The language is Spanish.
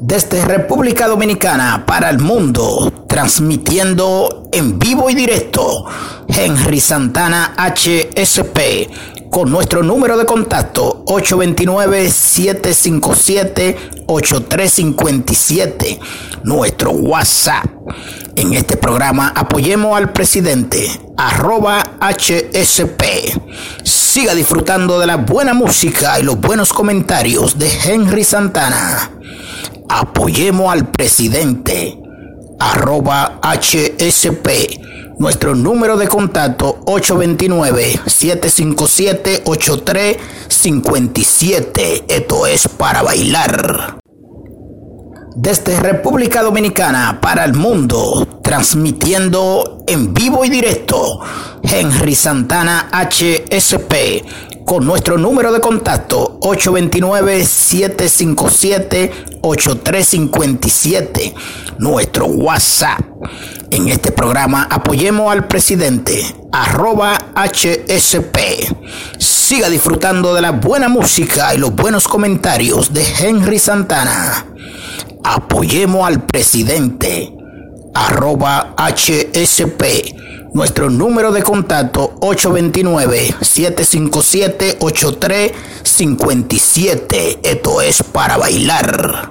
Desde República Dominicana para el mundo, transmitiendo en vivo y directo, Henry Santana HSP, con nuestro número de contacto 829-757-8357, nuestro WhatsApp. En este programa apoyemos al presidente, arroba HSP. Siga disfrutando de la buena música y los buenos comentarios de Henry Santana. Apoyemos al presidente, arroba HSP. Nuestro número de contacto 829-757-8357. Esto es para bailar. Desde República Dominicana para el mundo, transmitiendo en vivo y directo, Henry Santana HSP con nuestro número de contacto 829-757-8357, nuestro WhatsApp. En este programa apoyemos al presidente, arroba HSP. Siga disfrutando de la buena música y los buenos comentarios de Henry Santana. Apoyemos al presidente, arroba HSP nuestro número de contacto 829-757-8357. Esto es para bailar.